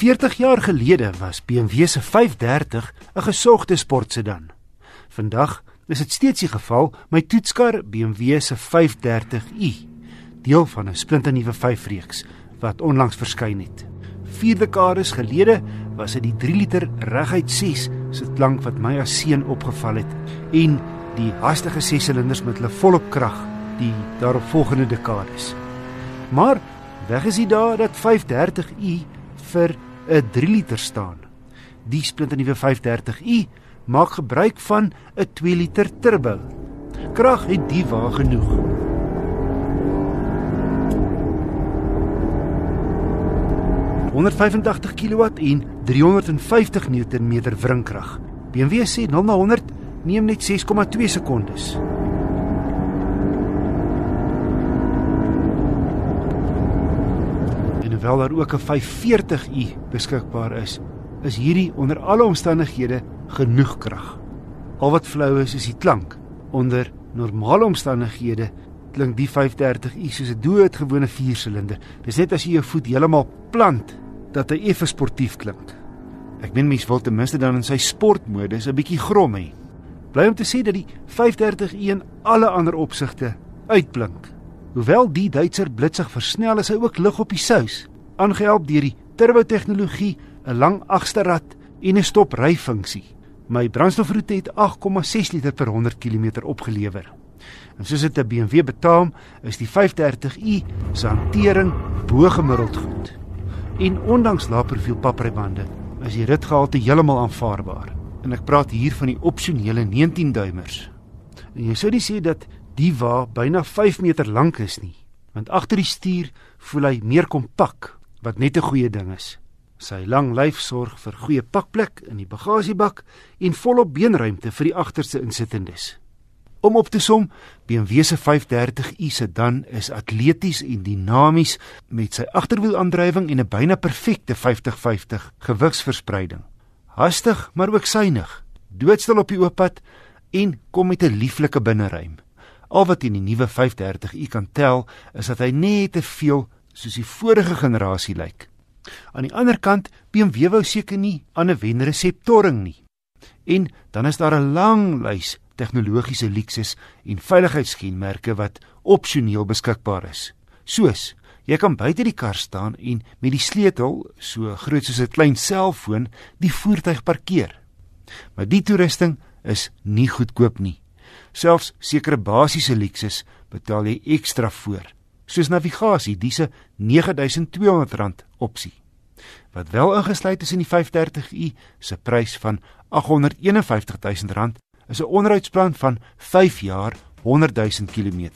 40 jaar gelede was BMW se 530 'n gesogte sportsedan. Vandag is dit steeds die geval met toetskar BMW se 530i, deel van 'n splinternuwe 5-reeks wat onlangs verskyn het. Vier dekades gelede was dit die 3 liter reguit 6 se klank wat my as seun opgeval het en die hastige 6-silinders met hulle volop krag die daaropvolgende dekades. Maar weg is die dae dat 530i vir 'n 3 liter staan. Die splinternuwe 530i maak gebruik van 'n 2 liter turbo. Krag het die wa genoeg. onder 85 kW en 350 Nm wringkrag. BMW sê 0 na 100 neem net 6,2 sekondes. Hoewel daar ook 'n 540i beskikbaar is, is hierdie onder alle omstandighede genoeg krag. Al wat flou is is die klank. Onder normale omstandighede klink die 530i soos 'n doodgewone 4-silinder. Dis net as jy jou voet heeltemal plant dat hy effe sportief klink. Ek meen mens wil ten minste dan in sy sportmodus 'n bietjie grom hê. Bly om te sê dat die 530i in alle ander opsigte uitblink. Hoewel die Duitser blitsig versnel, is hy ook lig op die sous, aangehelp deur die turbo tegnologie, 'n lang agterrad en 'n stopryfunksie. My brandstofroete het 8,6 liter per 100 km opgelewer. En soos dit 'n BMW betaam, is die 530i se hantering bo-gemiddeld goed. En ondanks lae profiel paprybande, is die ritgehalte heeltemal aanvaarbaar. En ek praat hier van die opsionele 19-duimers. En jy sou nie sê dat die wa byna 5 meter lank is nie, want agter die stuur voel hy meer kompak, wat net 'n goeie ding is. Sy lang lyf sorg vir goeie pakplek in die bagasiebak en volop beenruimte vir die agterste insittendes. Om op te som, BMW se 530i sedan is atleties en dinamies met sy agterwielaandrywing en 'n byna perfekte 50-50 gewigsverspreiding. Hastig, maar ook suiwig, doodstil op die ooppad en kom met 'n lieflike binneruim. Al wat in die nuwe 530i kan tel, is dat hy net te veel soos die vorige generasie lyk. Aan die ander kant, BMW wou seker nie aan 'n wenreseptoring nie. En dan is daar 'n lang lys tegnologiese luksus en veiligheidskenmerke wat opsioneel beskikbaar is. Soos jy kan buite die kar staan en met die sleutel, so groot soos 'n klein selfoon, die voertuig parkeer. Maar die toerusting is nie goedkoop nie. Selfs sekere basiese luksus betaal jy ekstra vir soos navigasie, dis 'n R9200 opsie. Wat wel ingesluit is in die 530i se prys van R851000 is 'n onderhoudsplan van 5 jaar, 100 000 km.